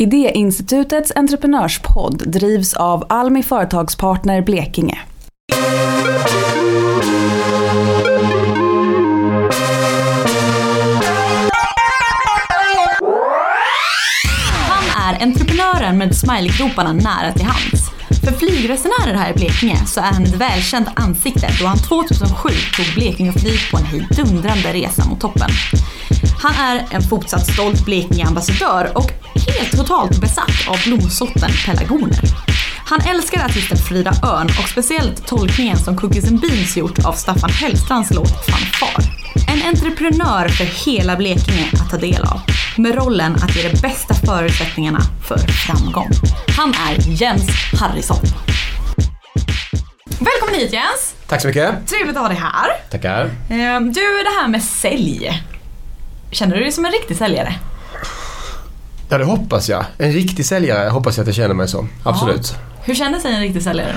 Idéinstitutets entreprenörspodd drivs av Almi Företagspartner Blekinge. Han är entreprenören med smileygroparna nära till hands. För flygresenärer här i Blekinge så är han ett välkänt ansikte då han 2007 tog Blekinge flyg på en hejdundrande resa mot toppen. Han är en fortsatt stolt Blekinge-ambassadör och helt totalt besatt av blomsorten pelargoner. Han älskar artisten Frida Örn och speciellt tolkningen som Cookies and Beans gjort av Staffan Hellstrands låt Fanfar. En entreprenör för hela Blekinge att ta del av. Med rollen att ge de bästa förutsättningarna för framgång. Han är Jens Harrison. Välkommen hit Jens! Tack så mycket. Trevligt att ha dig här. Tackar. Eh, Du, det här med sälj. Känner du dig som en riktig säljare? Ja, det hoppas jag. En riktig säljare hoppas jag att jag känner mig som. Absolut. Hur känner sig en riktig säljare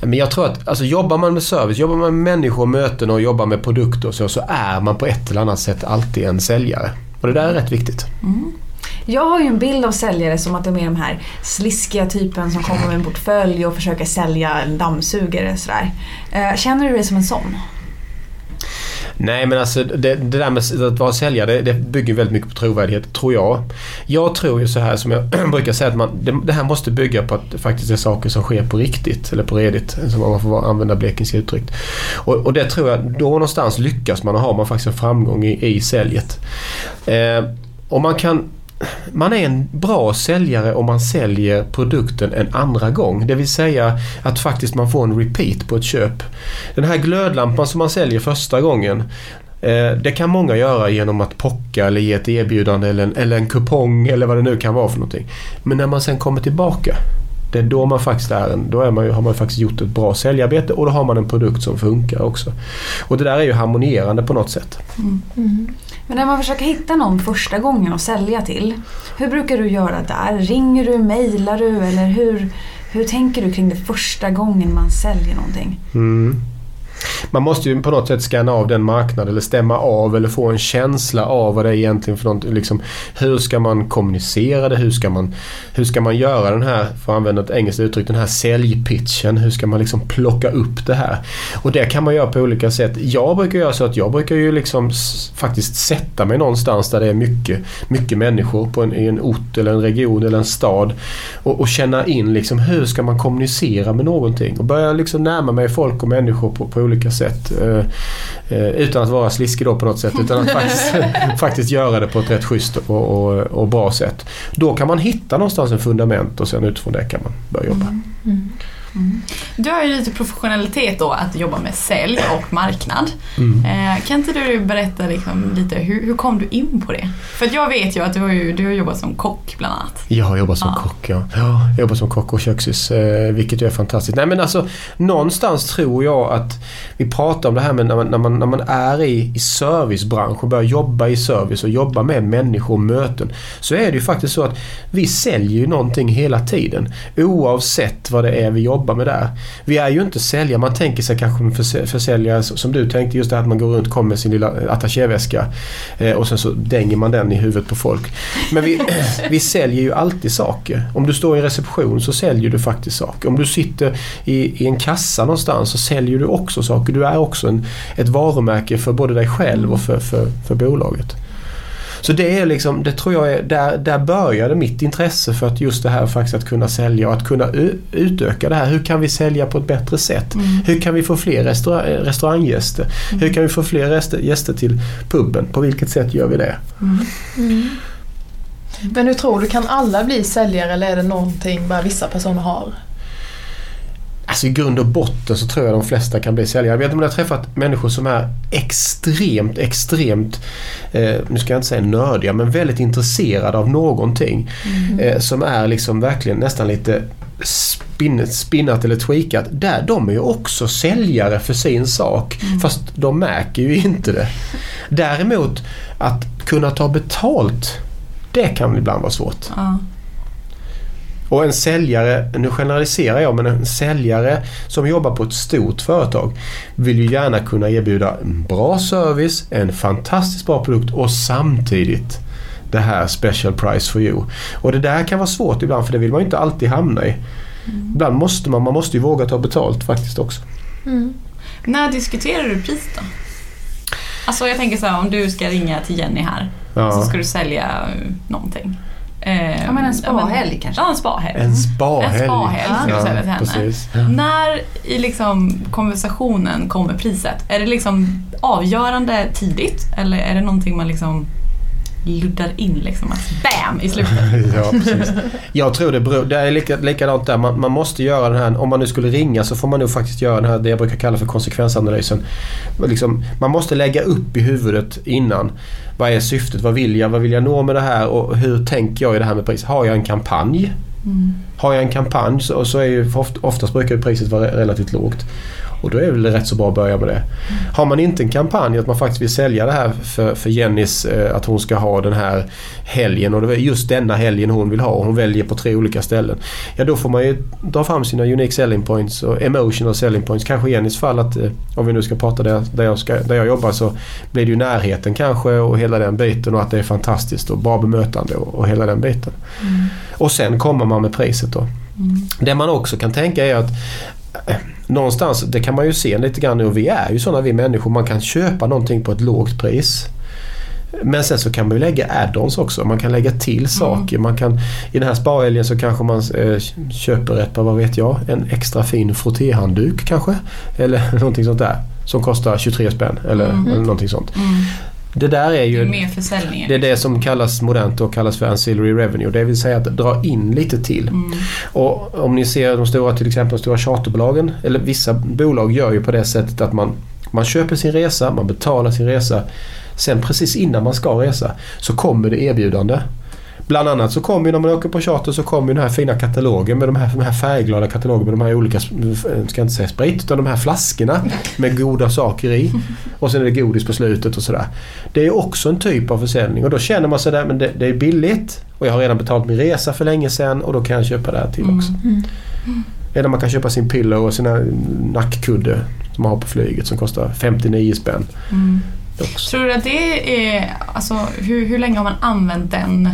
då? Men jag tror att alltså, jobbar man med service, jobbar man med människor, möten och jobbar med produkter och så, så är man på ett eller annat sätt alltid en säljare. Och det där är rätt viktigt. Jag har ju en bild av säljare som att de är de här sliskiga typen som kommer med en portfölj och försöker sälja en dammsugare. Sådär. Eh, Känner du dig som en sån? Nej men alltså det, det där med att vara säljare det, det bygger väldigt mycket på trovärdighet, tror jag. Jag tror ju så här som jag brukar säga att man, det, det här måste bygga på att det faktiskt är saker som sker på riktigt, eller på redigt, som man får använda blekingska uttryck. Och, och det tror jag, då någonstans lyckas man och har man faktiskt en framgång i, i säljet. Eh, och man kan man är en bra säljare om man säljer produkten en andra gång. Det vill säga att faktiskt man får en repeat på ett köp. Den här glödlampan som man säljer första gången eh, det kan många göra genom att pocka eller ge ett erbjudande eller en, eller en kupong eller vad det nu kan vara för någonting. Men när man sen kommer tillbaka det är då man faktiskt är en, då är man har man faktiskt gjort ett bra säljarbete och då har man en produkt som funkar också. Och det där är ju harmonierande på något sätt. Men när man försöker hitta någon första gången att sälja till, hur brukar du göra där? Ringer du, mejlar du eller hur, hur tänker du kring det första gången man säljer någonting? Mm. Man måste ju på något sätt scanna av den marknaden eller stämma av eller få en känsla av vad det är egentligen för någonting. Liksom, hur ska man kommunicera det? Hur ska man, hur ska man göra den här, för att använda ett engelskt uttryck, den här säljpitchen? Hur ska man liksom plocka upp det här? Och det kan man göra på olika sätt. Jag brukar göra så att jag brukar ju liksom faktiskt sätta mig någonstans där det är mycket, mycket människor på en, i en ort eller en region eller en stad och, och känna in liksom hur ska man kommunicera med någonting och börja liksom närma mig folk och människor på, på olika sätt. Eh, eh, utan att vara sliskig då på något sätt utan att faktiskt, faktiskt göra det på ett rätt schysst och, och, och bra sätt. Då kan man hitta någonstans en fundament och sen utifrån det kan man börja jobba. Du har ju lite professionalitet då att jobba med sälj och marknad. Mm. Eh, kan inte du berätta liksom lite, hur, hur kom du in på det? För jag vet ju att du har, ju, du har jobbat som kock bland annat. Jag jobbar som Ja. kock, ja. ja. Jag jobbar som kock och köksis, eh, vilket ju är fantastiskt. Nej men alltså, någonstans tror jag att vi pratar om det här med när man, när man, när man är i, i servicebransch och börjar jobba i service och jobba med människor och möten. Så är det ju faktiskt så att vi säljer ju någonting hela tiden. Oavsett vad det är vi jobbar med där. Vi är ju inte säljare. Man tänker sig kanske en försäljare som du tänkte just det här att man går runt och kommer med sin lilla eh, attachéväska eh, och sen så dänger man den i huvudet på folk. Men vi, vi säljer ju alltid saker. Om du står i en reception så säljer du faktiskt saker. Om du sitter i, i en kassa någonstans så säljer du också saker. Du är också en, ett varumärke för både dig själv och för, för, för bolaget. Så det är liksom, det tror jag är, där, där började mitt intresse för att just det här faktiskt att kunna sälja och att kunna utöka det här. Hur kan vi sälja på ett bättre sätt? Hur kan vi få fler restaurang, restauranggäster? Hur kan vi få fler gäster till puben? På vilket sätt gör vi det? Men hur tror du, kan alla bli säljare eller är det någonting bara vissa personer har? Alltså i grund och botten så tror jag de flesta kan bli säljare. Jag vet om jag har träffat människor som är extremt, extremt, eh, nu ska jag inte säga nördiga, men väldigt intresserade av någonting. Eh, som är liksom verkligen nästan lite spin, spinnat eller tweakat. Där, de är ju också säljare för sin sak. Fast de märker ju inte det. Däremot att kunna ta betalt, det kan ibland vara svårt. Ja. Och en säljare, nu generaliserar jag, men en säljare som jobbar på ett stort företag vill ju gärna kunna erbjuda en bra service, en fantastiskt bra produkt och samtidigt det här special price for you. Och det där kan vara svårt ibland för det vill man ju inte alltid hamna i. Ibland måste man, man måste ju våga ta betalt faktiskt också. Mm. När diskuterar du pris då? Alltså jag tänker så här, om du ska ringa till Jenny här Ja. så ska du sälja eh, någonting. Eh, Ja men en spahelg kanske. Ja, en spahelg. En spahelg. En spahelg du sälja till henne. precis. När i liksom konversationen kommer priset? Är det liksom avgörande tidigt eller är det någonting man liksom luddar in liksom? Att bam i slutet. Ja, precis. Jag tror det beror, det är lika, likadant där. Man, man måste göra den här, om man nu skulle ringa så får man nog faktiskt göra den här, det jag brukar kalla för konsekvensanalysen. Liksom, man måste lägga upp i huvudet innan. Vad är syftet? Vad vill jag? Vad vill jag nå med det här? Och hur tänker jag i det här med pris? Har jag en kampanj? Har jag en kampanj så, så är ju oft, oftast brukar priset vara relativt lågt. Och då är det väl rätt så bra att börja med det. Har man inte en kampanj att man faktiskt vill sälja det här för, för Jennys eh, att hon ska ha den här helgen och det är just denna helgen hon vill ha och hon väljer på tre olika ställen. Ja då får man ju dra fram sina unique selling points och emotional selling points. Kanske i Jennys fall att eh, om vi nu ska prata där, där, jag ska, där jag jobbar så blir det ju närheten kanske och hela den biten och att det är fantastiskt och bra bemötande och, och hela den biten. Och sen kommer man med priset då. Det man också kan tänka är att någonstans, det kan man ju se lite grann och vi är ju sådana vi människor, man kan köpa någonting på ett lågt pris. Men sen så kan man ju lägga add-ons också. Man kan lägga till saker. Man kan, I den här sparhelgen så kanske man eh, köper ett par, vad vet jag, en extra fin frottéhandduk kanske. Eller någonting sånt där. Som kostar 23 spänn eller, eller någonting sånt. Det där är Det ju... är mer försäljning. Det är det som kallas modernt och kallas för ancillary revenue. Det vill säga att dra in lite till. Och om ni ser de stora, till exempel de stora charterbolagen, eller vissa bolag gör ju på det sättet att man, man köper sin resa, man betalar sin resa. Sen precis innan man ska resa så kommer det erbjudande. Bland annat så kommer ju när man åker på charter så kommer ju den här fina katalogen med de här, de här färgglada katalogen med de här olika, jag ska inte säga sprit, utan de här flaskorna med goda saker i. Och sen är det godis på slutet och sådär. Det är också en typ av försäljning och då känner man sig där, men det, det är billigt och jag har redan betalat min resa för länge sedan och då kan jag köpa det här till också. Eller man kan köpa sin pillow och sina nackkudde som man har på flyget som kostar 59 spänn. Också. Tror du att det är, alltså hur, hur länge har man använt den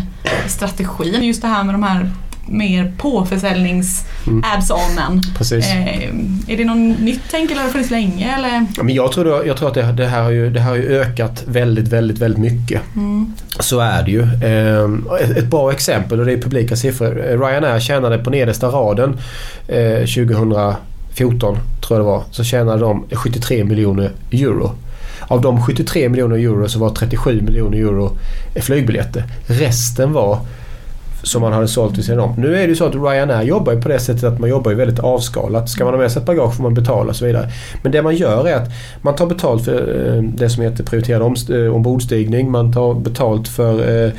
strategin? Just det här med de här mer påförsäljnings ads-onen. Precis. Eh, är det något nytt tänk eller har det funnits länge? Eller? Ja, Men jag tror, jag tror att det, det, här har ju, det här har ju ökat väldigt, väldigt, väldigt mycket. Så är det ju. Ehm, Ett, ett bra exempel och det är publika siffror. Eh, Ryanair tjänade på nedersta raden eh, 2014, tror jag det var, så tjänade de 73 miljoner euro. Av de 73 miljoner euro så var 37 miljoner euro flygbiljetter. Resten var som man hade sålt vid sidan om. Nu är det ju så att Ryanair jobbar ju på det sättet att man jobbar ju väldigt avskalat. Ska man ha med sig ett bagage får man betala och så vidare. Men det man gör är att man tar betalt för eh, det som heter prioriterad eh, ombordstigning. Man tar betalt för eh,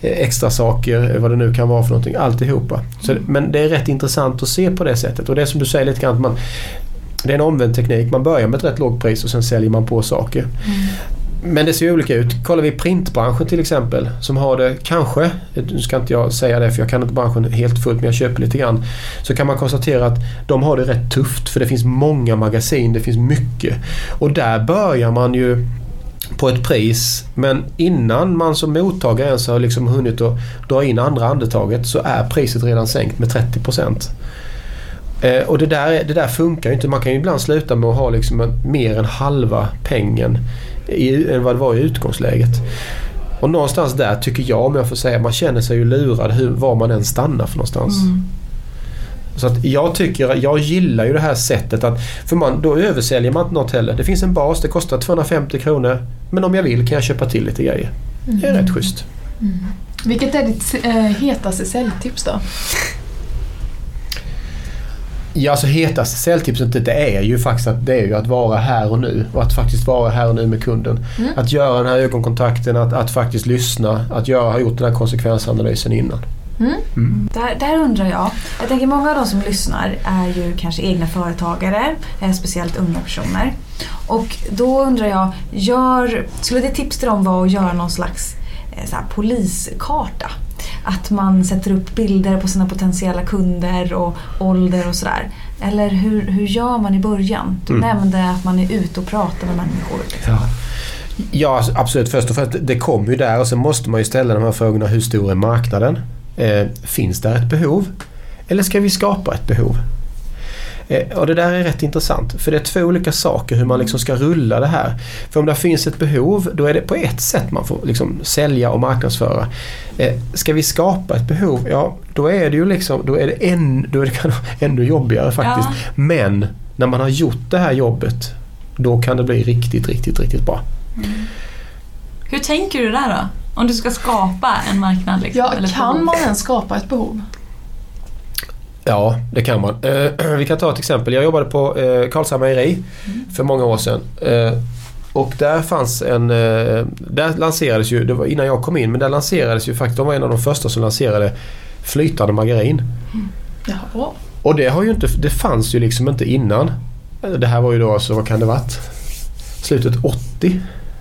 extra saker, vad det nu kan vara för någonting. Alltihopa. Så, men det är rätt intressant att se på det sättet. Och det är som du säger lite grann att man det är en omvänd teknik. Man börjar med ett rätt lågt pris och sen säljer man på saker. Men det ser ju olika ut. Kollar vi printbranschen till exempel som har det kanske, nu ska inte jag säga det för jag kan inte branschen helt fullt men jag köper lite grann. Så kan man konstatera att de har det rätt tufft för det finns många magasin, det finns mycket. Och där börjar man ju på ett pris men innan man som mottagare ens har liksom hunnit att dra in andra andetaget så är priset redan sänkt med 30 Eh, och det där, det där funkar ju inte. Man kan ju ibland sluta med att ha liksom mer än halva pengen i, än vad det var i utgångsläget. Och någonstans där tycker jag, om jag får säga, man känner sig ju lurad hur, var man än stannar för någonstans. Så att jag tycker, jag gillar ju det här sättet att, för man, då översäljer man inte något heller. Det finns en bas, det kostar 250 kronor. Men om jag vill kan jag köpa till lite grejer. Det är rätt schysst. Vilket är ditt eh, hetaste säljtips då? Ja, alltså hetaste säljtipset det är ju faktiskt att, det är ju att vara här och nu. Och att faktiskt vara här och nu med kunden. Att göra den här ögonkontakten, att, att faktiskt lyssna. Att göra, ha gjort den här konsekvensanalysen innan. Där, där undrar jag. Jag tänker många av de som lyssnar är ju kanske egna företagare, eh, speciellt unga personer. Och då undrar jag, gör, skulle det tips till dem vara att göra någon slags eh, så här, poliskarta? Att man sätter upp bilder på sina potentiella kunder och ålder och sådär. Eller hur, hur gör man i början? Du Mm. nämnde att man är ute och pratar med människor. Ja. Ja, absolut. Först och främst, det kommer ju där och sen måste man ju ställa de här frågorna. Hur stor är marknaden? Eh, finns där ett behov? Eller ska vi skapa ett behov? Eh, och det där är rätt intressant för det är två olika saker hur man liksom ska rulla det här. För om det finns ett behov då är det på ett sätt man får liksom sälja och marknadsföra. Eh, ska vi skapa ett behov, ja då är det ju liksom, då är det, en, då är det ännu jobbigare faktiskt. Ja. Men när man har gjort det här jobbet då kan det bli riktigt, riktigt, riktigt bra. Hur tänker du där då? Om du ska skapa en marknad? Liksom, Ja, kan man ens skapa ett behov? Ja, det kan man. Eh, vi kan ta ett exempel. Jag jobbade på eh, Karlshamn mejeri för många år sedan. Eh, och där fanns en... Eh, där lanserades ju, det var innan jag kom in, men där lanserades ju faktiskt, de var en av de första som lanserade flytande margarin. Jaha. Och det har ju inte, det fanns ju liksom inte innan. Det här var ju då, alltså, vad kan det varit? Slutet 80,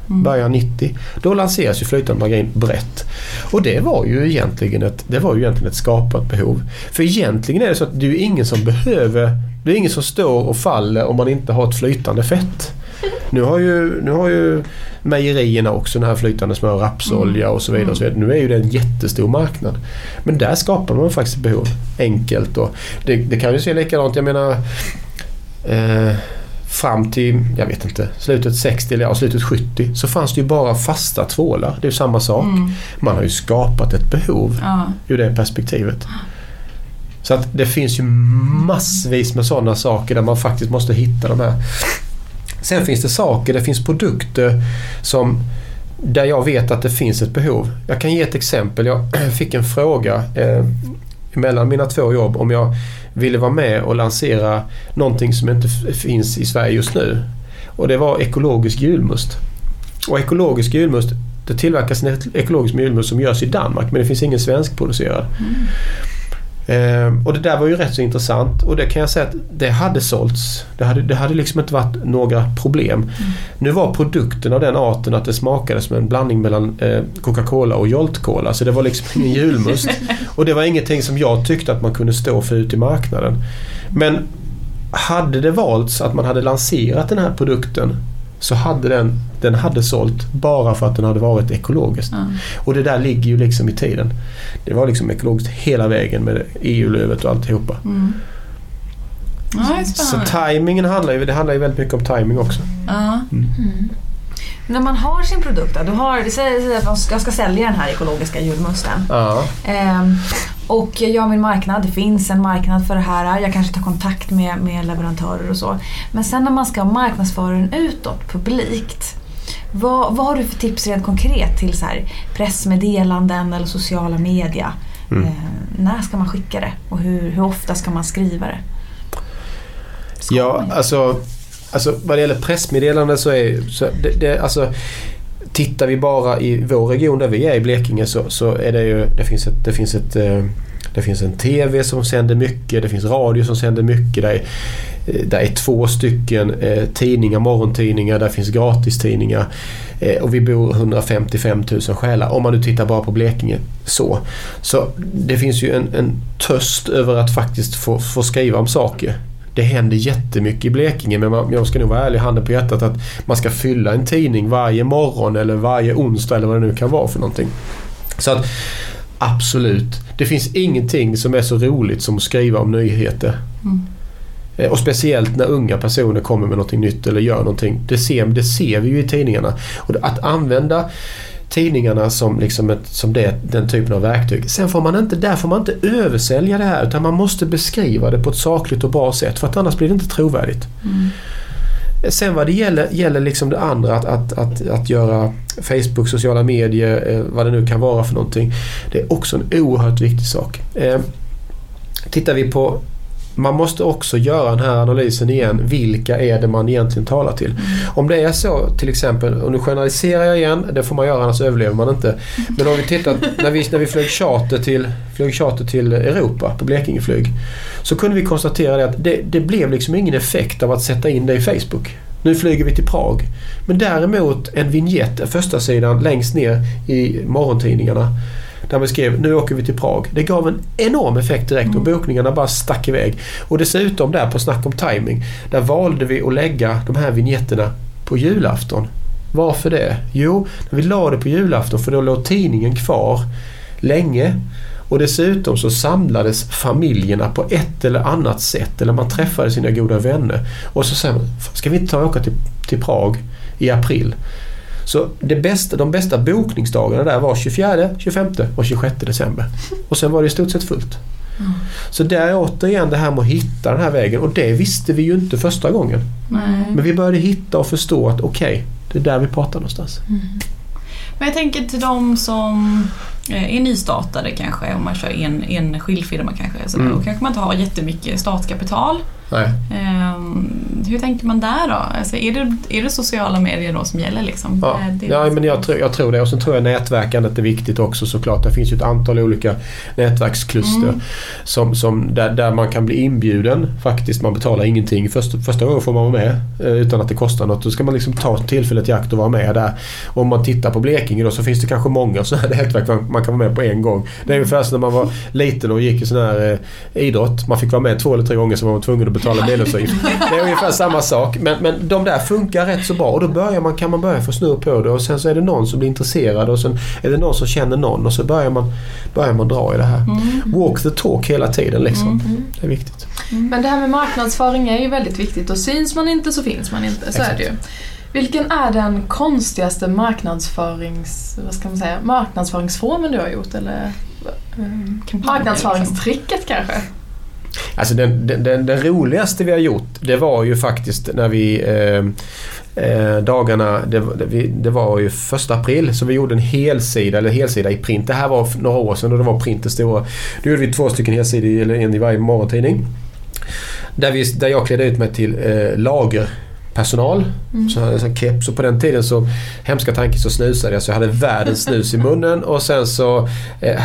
början 90. Då lanseras ju flytande margarin brett. Och det var ju egentligen ett, det var ju egentligen ett skapat behov. För egentligen är det så att det är ingen som behöver, det är ingen som står och faller om man inte har ett flytande fett. Nu har ju, nu har ju mejerierna också den här flytande smör, rapsolja och så vidare. Och så vidare. Nu är ju det en jättestor marknad. Men där skapar man faktiskt behov. Enkelt och det, det kan ju se likadant, jag menar eh, fram till, jag vet inte, slutet 60 eller ja, slutet 70 så fanns det ju bara fasta tvålar. Det är samma sak. Mm. Man har ju skapat ett behov Ja. ur det perspektivet. Så att det finns ju massvis med sådana saker där man faktiskt måste hitta de här. Sen finns det saker, det finns produkter som där jag vet att det finns ett behov. Jag kan ge ett exempel. Jag fick en fråga eh, mellan mina två jobb om jag ville vara med och lansera någonting som inte finns i Sverige just nu. Och det var ekologisk julmust. Och ekologisk julmust, det tillverkas en ekologisk julmust som görs i Danmark men det finns ingen svenskproducerad. Mm. Eh, och det där var ju rätt så intressant och det kan jag säga att det hade sålts. Det hade, det hade liksom inte varit några problem. Nu var produkten av den arten att det smakade som en blandning mellan eh, Coca-Cola och Jolt Cola. Så det var liksom ingen julmust. Och det var ingenting som jag tyckte att man kunde stå för ut i marknaden. Men hade det valts att man hade lanserat den här produkten så hade den, den hade sålt bara för att den hade varit ekologiskt. Ja. Och det där ligger ju liksom i tiden. Det var liksom ekologiskt hela vägen med EU-lövet och alltihopa. Mm. Ja, Så tajmingen handlar ju, det handlar ju väldigt mycket om timing också. Ja. När man har sin produkt då, du har, säger att jag ska sälja den här ekologiska julmusten. Ja. Ehm, och jag har min marknad, det finns en marknad för det här. Jag kanske tar kontakt med, med leverantörer och så. Men sen när man ska marknadsföra den utåt, publikt. Vad, vad har du för tips rent konkret till så här pressmeddelanden eller sociala media? Mm. Ehm, när ska man skicka det och hur, hur ofta ska man skriva det? Ja, alltså, alltså vad det gäller pressmeddelanden så är så det, det, alltså, Tittar vi bara i vår region där vi är i Blekinge så, så är det ju, det finns ett, det finns ett eh, det finns en TV som sänder mycket, det finns radio som sänder mycket. Det är, eh, där är två stycken eh, tidningar, morgontidningar, där finns gratistidningar. Eh, och vi bor 155 000 själar, om man nu tittar bara på Blekinge. Så, så det finns ju en, en törst över att faktiskt få, få skriva om saker. Det händer jättemycket i Blekinge men man, jag ska nog vara ärlig handen på hjärtat att man ska fylla en tidning varje morgon eller varje onsdag eller vad det nu kan vara för någonting. Så att absolut, det finns ingenting som är så roligt som att skriva om nyheter. Mm. Eh, Och speciellt när unga personer kommer med någonting nytt eller gör någonting. Det ser, det ser vi ju i tidningarna. Och att använda tidningarna som, liksom ett, som det, den typen av verktyg. Sen får man inte, där får man inte översälja det här utan man måste beskriva det på ett sakligt och bra sätt för att annars blir det inte trovärdigt. Sen vad det gäller, gäller liksom det andra att, att, att, att göra Facebook, sociala medier, eh, vad det nu kan vara för någonting. Det är också en oerhört viktig sak. Eh, tittar vi på man måste också göra den här analysen igen. Vilka är det man egentligen talar till? Om det är så till exempel, och nu generaliserar jag igen, det får man göra annars överlever man inte. Men om vi tittar, när vi, när vi flög, charter till, flög charter till Europa på Blekingeflyg. Så kunde vi konstatera det att det, det blev liksom ingen effekt av att sätta in det i Facebook. Nu flyger vi till Prag. Men däremot en vignett, första sidan längst ner i morgontidningarna. Där man skrev nu åker vi till Prag. Det gav en enorm effekt direkt och bokningarna bara stack iväg. Och dessutom där på snack om timing. Där valde vi att lägga de här vignetterna på julafton. Varför det? Jo, när vi la det på julafton för då låg tidningen kvar länge. Och dessutom så samlades familjerna på ett eller annat sätt. Eller man träffade sina goda vänner. Och så säger man, ska vi inte ta och åka till, till Prag i april? Så det bästa, de bästa bokningsdagarna där var 24, 25 och 26 december. Och sen var det i stort sett fullt. Mm. Så det är återigen det här med att hitta den här vägen och det visste vi ju inte första gången. Nej. Men vi började hitta och förstå att okej, det är där vi pratar någonstans. Men jag tänker till de som eh, är nystartade kanske, om man kör en, en skilfirma kanske. Så Mm. Då kanske man inte har jättemycket startkapital. Ehm, hur tänker man där då? Alltså, är, det, är det sociala medier då som gäller? Liksom? Ja, Eh, det- ja men jag, tror- jag tror det. Och sen tror jag nätverkandet är viktigt också såklart. Det finns ju ett antal olika nätverkskluster Mm. som, som där, där man kan bli inbjuden faktiskt. Man betalar ingenting. Första, första gången får man vara med eh, utan att det kostar något. Då ska man liksom ta tillfället i akt och vara med där. Om man tittar på Blekinge då så finns det kanske många sådana här nätverk man, man kan vara med på en gång. Det är ungefär som när man var liten och gick i sån här eh, idrott. Man fick vara med två eller tre gånger så var man tvungen att betala medlemsavgift. Det är ungefär samma sak. Men, men de där funkar rätt så bra och då börjar man, kan man börja få snurr på det och sen så är det någon som blir intresserad och sen är det någon som känner någon och så börjar man, börjar man dra i det här. Walk the talk hela tiden liksom. Det är viktigt. Men det här med marknadsföring är ju väldigt viktigt och syns man inte så finns man inte. Så är det ju. Vilken är den konstigaste marknadsförings... Vad ska man säga? Marknadsföringsformen du har gjort eller? um, Marknadsföringstricket kanske? Alltså den, den, den, den roligaste vi har gjort det var ju faktiskt när vi eh, eh, dagarna, det, det, vi, det var ju första april så vi gjorde en helsida, eller helsida i print. Det här var för några år sedan och det var print det stora. Då gjorde vi två stycken helsidor, eller en i varje morgontidning. Där, vi, där jag klädde ut mig till eh, lagerpersonal. Så jag hade en keps och på den tiden så, hemska tanken, så snusade jag så jag hade världens snus i munnen och sen så eh,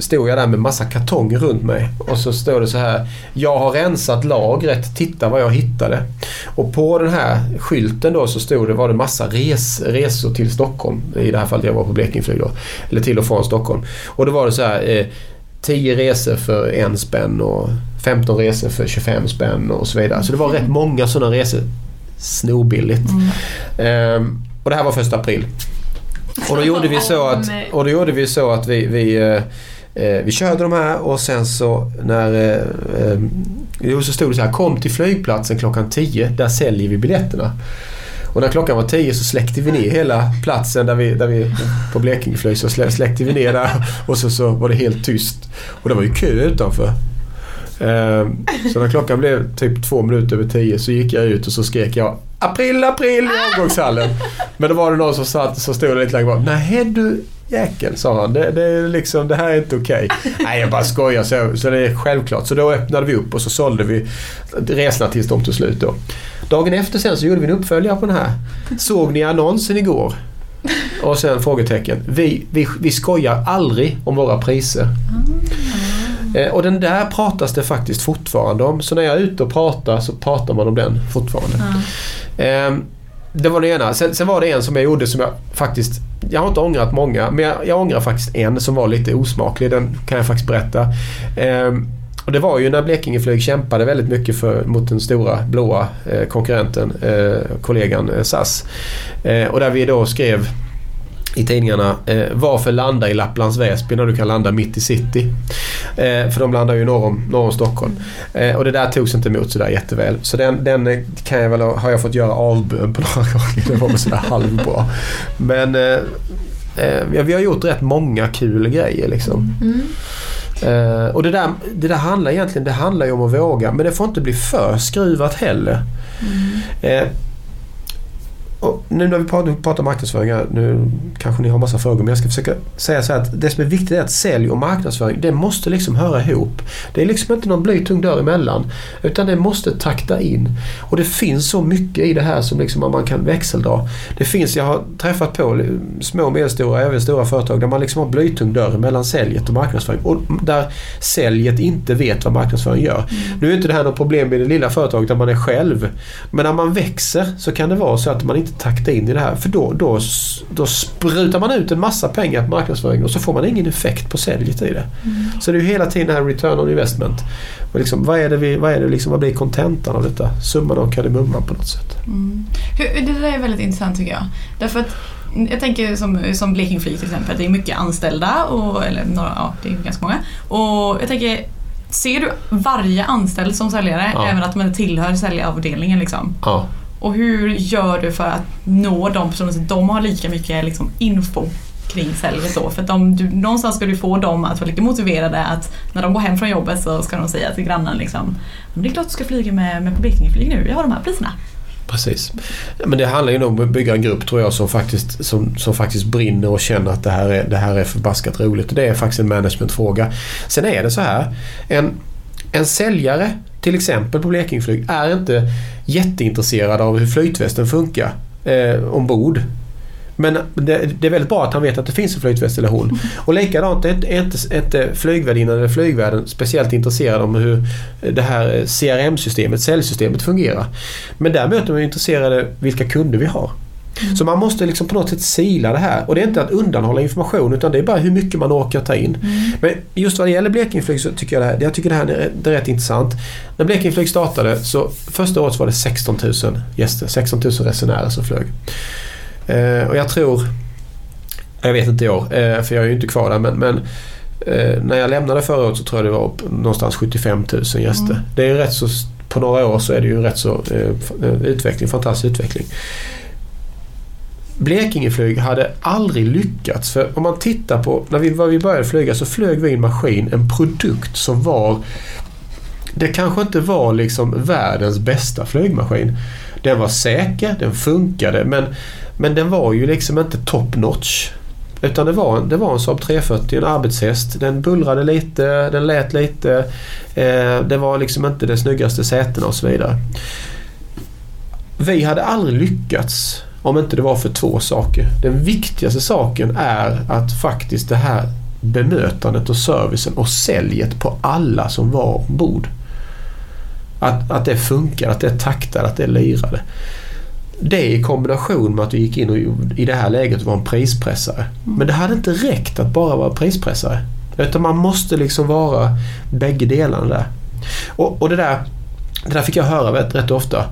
stod jag där med massa kartonger runt mig. Och så står det så här. Jag har rensat lagret, titta vad jag hittade. Och på den här skylten då så stod det, var det massa res, resor till Stockholm. I det här fallet jag var på Blekingeflyg då. Eller till och från Stockholm. Och då var det så här. Eh, 10 resor för en spänn och 15 resor för 25 spänn och så vidare. Så det var rätt många sådana resor. Snorbilligt. Ehm, och det här var första april. Och då gjorde vi så att, och då gjorde vi, så att vi, vi, eh, eh, vi körde de här och sen så när... Eh, eh, jo, så stod det så här. Kom till flygplatsen klockan 10. Där säljer vi biljetterna. Och när klockan var 10 så släckte vi ner hela platsen där vi, där vi på Blekingeflyg så slä- släckte vi ner där och så, så var det helt tyst. Och det var ju kö utanför. Ehm, så när klockan blev typ två minuter över tio så gick jag ut och så skrek jag April, april i avgångshallen. Men då var det någon som satt så stod lite längre bort. Nej du jäkel, sa han. Det, det, är liksom, det här är inte okej. Nej, jag bara skojar. Så, så det är självklart. Så då öppnade vi upp och så sålde vi resorna tills de tog slut då. Dagen efter sen så gjorde vi en uppföljare på den här. Såg ni annonsen igår? Och sen frågetecken. Vi, vi, vi skojar aldrig om våra priser. Eh, Och den där pratas det faktiskt fortfarande om. Så när jag är ute och pratar så pratar man om den fortfarande. Ehm, Det var det ena. Sen, sen var det en som jag gjorde som jag faktiskt... Jag har inte ångrat många, men jag, jag ångrar faktiskt en som var lite osmaklig. Den kan jag faktiskt berätta. Ehm, och det var ju när Blekingeflyg kämpade väldigt mycket för, mot den stora blåa eh, konkurrenten, eh, kollegan eh, SAS. Eh, och där vi då skrev i tidningarna eh, varför landa i Lapplands Väsby när du kan landa mitt i city. Eh, för de landar ju norr om, norr om Stockholm. Eh, och det där togs inte emot sådär jätteväl. Så den, den eh, kan jag väl, ha- har jag fått göra avbön på några gånger. Det var väl sådär halvbra. Men eh, eh, vi har gjort rätt många kul grejer liksom. Eh, och det där, det där handlar egentligen det handlar ju om att våga. Men det får inte bli för skruvat heller. Eh, och nu när vi pratar, pratar marknadsföring, nu kanske ni har massa frågor men jag ska försöka säga så här att det som är viktigt är att sälj och marknadsföring det måste liksom höra ihop. Det är liksom inte någon blytung dörr emellan utan det måste takta in. Och det finns så mycket i det här som liksom man kan växeldra. Det finns, jag har träffat på små, medelstora, även stora företag där man liksom har blytung dörr mellan säljet och marknadsföring och där säljet inte vet vad marknadsföring gör. Nu är inte det här något problem i det lilla företaget där man är själv. Men när man växer så kan det vara så att man inte takta in i det här för då, då, då sprutar man ut en massa pengar på marknadsföring och så får man ingen effekt på säljet i det. Mm. Så det är ju hela tiden det här return on investment. Och liksom, vad, är det vi, vad, är det liksom, vad blir kontentan av detta? Summan av kardemumman på något sätt. Mm. Det där är väldigt intressant tycker jag. Därför att jag tänker som, som Blekinge Flyg till exempel, det är mycket anställda, och, eller några, ja, det är ganska många. Och jag tänker, ser du varje anställd som säljare, ja. även att man tillhör säljavdelningen? Liksom? Ja. Och hur gör du för att nå de personerna så att de har lika mycket liksom, info kring säljet då? För att de, du, någonstans ska du få dem att vara lite motiverade att när de går hem från jobbet så ska de säga till grannen liksom Det är klart du ska flyga med, med på Blekingeflyg nu, jag har de här priserna. Precis. Men det handlar ju om att bygga en grupp tror jag som faktiskt, som, som faktiskt brinner och känner att det här, är, det här är förbaskat roligt. Det är faktiskt en managementfråga. Sen är det så här. En, en säljare till exempel på Blekingeflyg är inte jätteintresserad av hur flytvästen funkar eh, ombord. Men det, det, är väldigt bra att han vet att det finns en flytväst eller hon. Och likadant är inte, inte flygvärdinnan eller flygvärden speciellt intresserad om hur det här CRM-systemet, säljsystemet fungerar. Men däremot är de intresserade vilka kunder vi har. Mm. Så man måste liksom på något sätt sila det här. Och det är inte att undanhålla information utan det är bara hur mycket man orkar ta in. Mm. Men just vad det gäller Blekingeflyg så tycker jag det här, jag tycker det här är, det är rätt intressant. När Blekingeflyg startade så första året så var det 16 000 gäster, 16 000 resenärer som flög. Eh, och jag tror, jag vet inte i år eh, för jag är ju inte kvar där men, men eh, när jag lämnade förra året så tror jag det var upp någonstans 75 000 gäster. Mm. Det är rätt så, på några år så är det ju rätt så eh, utveckling, fantastisk utveckling. Blekingeflyg hade aldrig lyckats. För om man tittar på när vi, när vi började flyga så flög vi en maskin, en produkt som var... Det kanske inte var liksom världens bästa flygmaskin. Den var säker, den funkade men, men den var ju liksom inte top notch. Utan det var, det var en Saab 340, en arbetshäst. Den bullrade lite, den lät lite. Eh, det var liksom inte de snyggaste sätena och så vidare. Vi hade aldrig lyckats om inte det var för två saker. Den viktigaste saken är att faktiskt det här bemötandet och servicen och säljet på alla som var ombord. Att, att det funkar, att det taktade, att det lirade. Det i kombination med att vi gick in och i det här läget var en prispressare. Mm. Men det hade inte räckt att bara vara prispressare. Utan man måste liksom vara bägge delarna där. Och, och det, där, det där fick jag höra rätt, rätt ofta.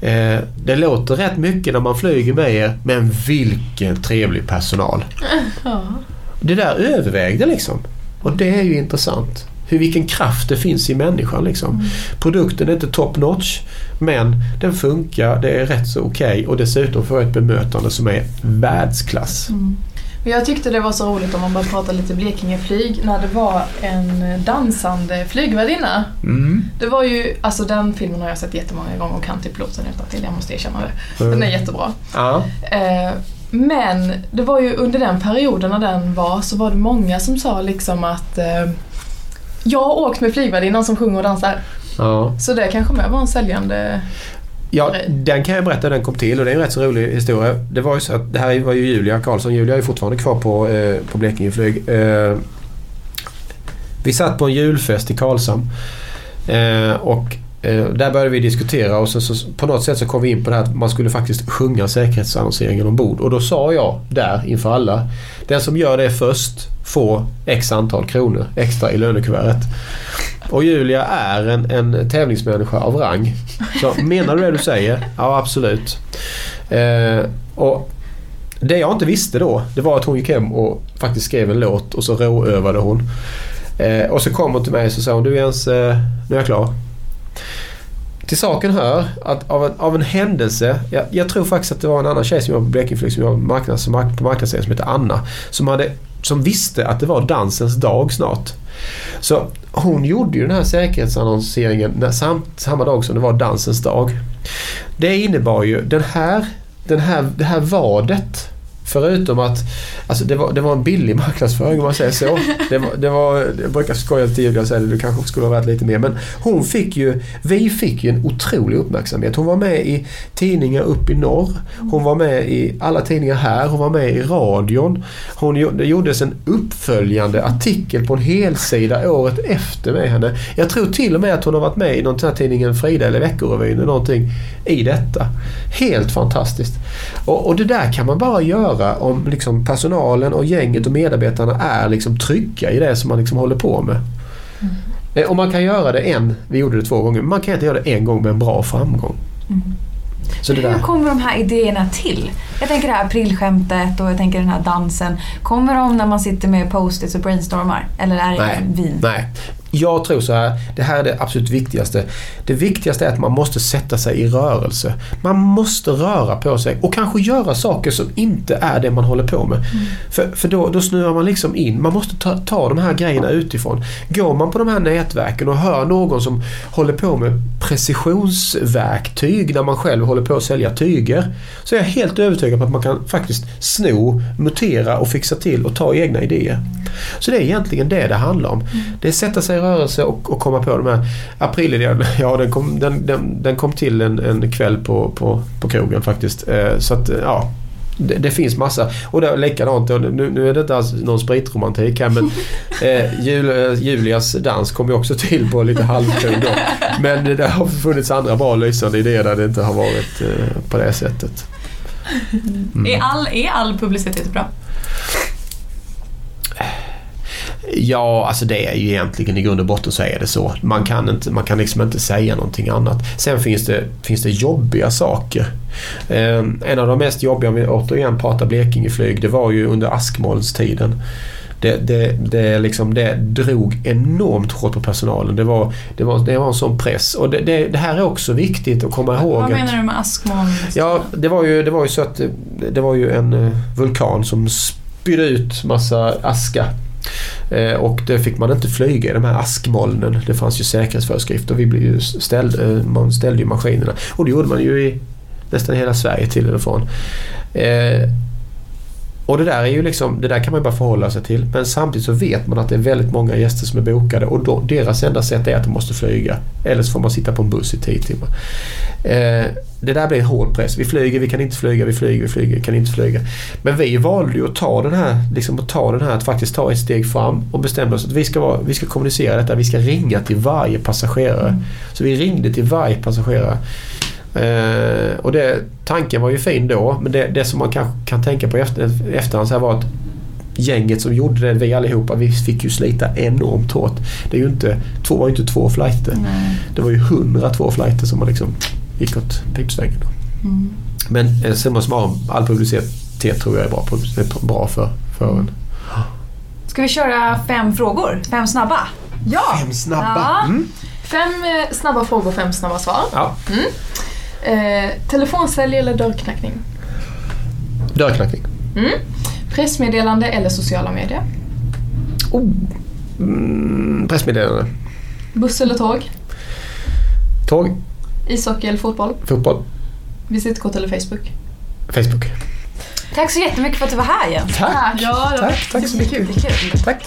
Eh, det låter rätt mycket när man flyger med er, men vilken trevlig personal. Ja. Det där övervägde liksom. Och det är ju intressant hur, vilken kraft det finns i människan. Liksom. Mm. Produkten är inte top notch men den funkar, det är rätt så okej okay, och dessutom får jag ett bemötande som är världsklass. Mm. Jag tyckte det var så roligt om man bara pratar lite Blekingeflyg när det var en dansande flygvärdinna. Mm. Det var ju, alltså den filmen har jag sett jättemånga gånger och kan typ låten utan till. jag måste erkänna det. Den är jättebra. Ja. Eh, men det var ju under den perioden när den var så var det många som sa liksom att eh, jag har åkt med flygvärdinnan som sjunger och dansar. Ja. Så det kanske med var en säljande Ja, den kan jag berätta den kom till och det är en rätt så rolig historia. Det var ju så att det här var ju Julia Karlsson. Julia är fortfarande kvar på, eh, på Blekinge flyg. Eh, vi satt på en julfest i Karlshamn. Eh, och eh, där började vi diskutera och så, så, på något sätt så kom vi in på det här att man skulle faktiskt sjunga säkerhetsannonseringen ombord. Och då sa jag där inför alla. Den som gör det först får x antal kronor extra i lönekuvertet. Och Julia är en, en tävlingsmänniska av rang. Så menar du det du säger? Ja, absolut. Eh, och Det jag inte visste då, det var att hon gick hem och faktiskt skrev en låt och så råövade hon. Eh, och så kom hon till mig och så sa hon, du Jens, eh, nu är jag klar. Till saken hör att av en, av en händelse, jag, jag, tror faktiskt att det var en annan tjej som jobbade på Blekingeflyg som jobbade marknads, på marknadsserien som hette Anna. Som, hade, som visste att det var dansens dag snart. Så hon gjorde ju den här säkerhetsannonseringen när, sam, samma dag som det var dansens dag. Det innebar ju den här, den här, det här vadet Förutom att alltså det, var, det var en billig marknadsföring om man säger så. Det var, det var, jag brukar skoja till Julia och säga att du kanske skulle ha varit lite mer. Men hon fick ju, vi fick ju en otrolig uppmärksamhet. Hon var med i tidningar upp i norr. Hon var med i alla tidningar här. Hon var med i radion. Hon, det gjordes en uppföljande artikel på en helsida året efter med henne. Jag tror till och med att hon har varit med i någon sån här tidningen Frida eller Veckorevyn eller någonting i detta. Helt fantastiskt. Och, och det där kan man bara göra om liksom personalen och gänget och medarbetarna är liksom trygga i det som man liksom håller på med. Mm. Och man kan göra det en, vi gjorde det två gånger, man kan inte göra det en gång med en bra framgång. Mm. Så det där. Hur kommer de här idéerna till? Jag tänker det här aprilskämtet och jag tänker den här dansen. Kommer de när man sitter med post-its och brainstormar? Eller är det nej, vin? Nej, jag tror så här, det här är det absolut viktigaste. Det viktigaste är att man måste sätta sig i rörelse. Man måste röra på sig och kanske göra saker som inte är det man håller på med. Mm. För, för då, då snurrar man liksom in. Man måste ta, ta de här grejerna utifrån. Går man på de här nätverken och hör någon som håller på med precisionsverktyg när man själv håller på att sälja tyger. Så är jag helt övertygad på att man kan faktiskt sno, mutera och fixa till och ta egna idéer. Så det är egentligen det det handlar om. Mm. Det är att sätta sig i rörelse och, och komma på de här aprilidéerna. Ja, den kom, den, den, den kom till en, en kväll på, på, på krogen faktiskt. Eh, så att, ja. Det, det, finns massa. Och det är likadant. Nu, nu är det inte alls någon spritromantik här men eh, Jul, eh, Julias dans kom ju också till på lite halvkron då. Men det, det har funnits andra bra lysande idéer där det inte har varit eh, på det sättet. Mm. Är, all, är all publicitet bra? Ja, alltså det är ju egentligen i grund och botten så är det så. Man kan, inte, man kan liksom inte säga någonting annat. Sen finns det, finns det jobbiga saker. Eh, en av de mest jobbiga, om vi återigen pratar Blekingeflyg, det var ju under askmolnstiden. Det, det, det, liksom, det drog enormt hårt på personalen. Det var, det var, det var en sån press. Och det, det, det här är också viktigt att komma ihåg. Vad menar du med askmoln? Ja, det var, ju, det var ju så att det var ju en eh, vulkan som spydde ut massa aska Eh, och det fick man inte flyga i de här askmolnen. Det fanns ju säkerhetsföreskrifter. Vi blev ju ställde, eh, man ställde ju maskinerna. Och det gjorde man ju i nästan hela Sverige till eller från. Eh, och det där, är ju liksom, det där kan man ju bara förhålla sig till. Men samtidigt så vet man att det är väldigt många gäster som är bokade och då, deras enda sätt är att de måste flyga. Eller så får man sitta på en buss i tio timmar. Eh, det där blir hård press. Vi flyger, vi kan inte flyga, vi flyger, vi flyger, vi kan inte flyga. Men vi valde ju att ta den här, liksom att ta den här, att faktiskt ta ett steg fram och bestämde oss att vi ska, vara, vi ska kommunicera detta. Vi ska ringa till varje passagerare. Mm. Så vi ringde till varje passagerare. Eh, och det, tanken var ju fin då men det, det som man kanske kan tänka på efter, efterhand så här var att gänget som gjorde det, vi allihopa, vi fick ju slita enormt hårt. Det är ju inte, två, var ju inte två flighter. Nej. Det var ju hundra två flighter som man liksom gick åt pipsvängen. Mm. Men eh, summa summarum, all publicitet tror jag är bra, är bra för, för en. Ska vi köra fem frågor? Fem snabba? Ja! Fem snabba! Ja. Mm. Fem eh, snabba frågor, fem snabba svar. Ja. Mm. Eh, telefonsälj eller dörrknackning? Dörrknackning. Mm. Pressmeddelande eller sociala medier? Oh. Mm, pressmeddelande. Buss eller tåg? Tåg. Ishockey eller fotboll? Fotboll. Visitkort eller Facebook? Facebook. Tack så jättemycket för att du var här Jens. Tack. Ja, tack, tack så mycket. Kul. Tack.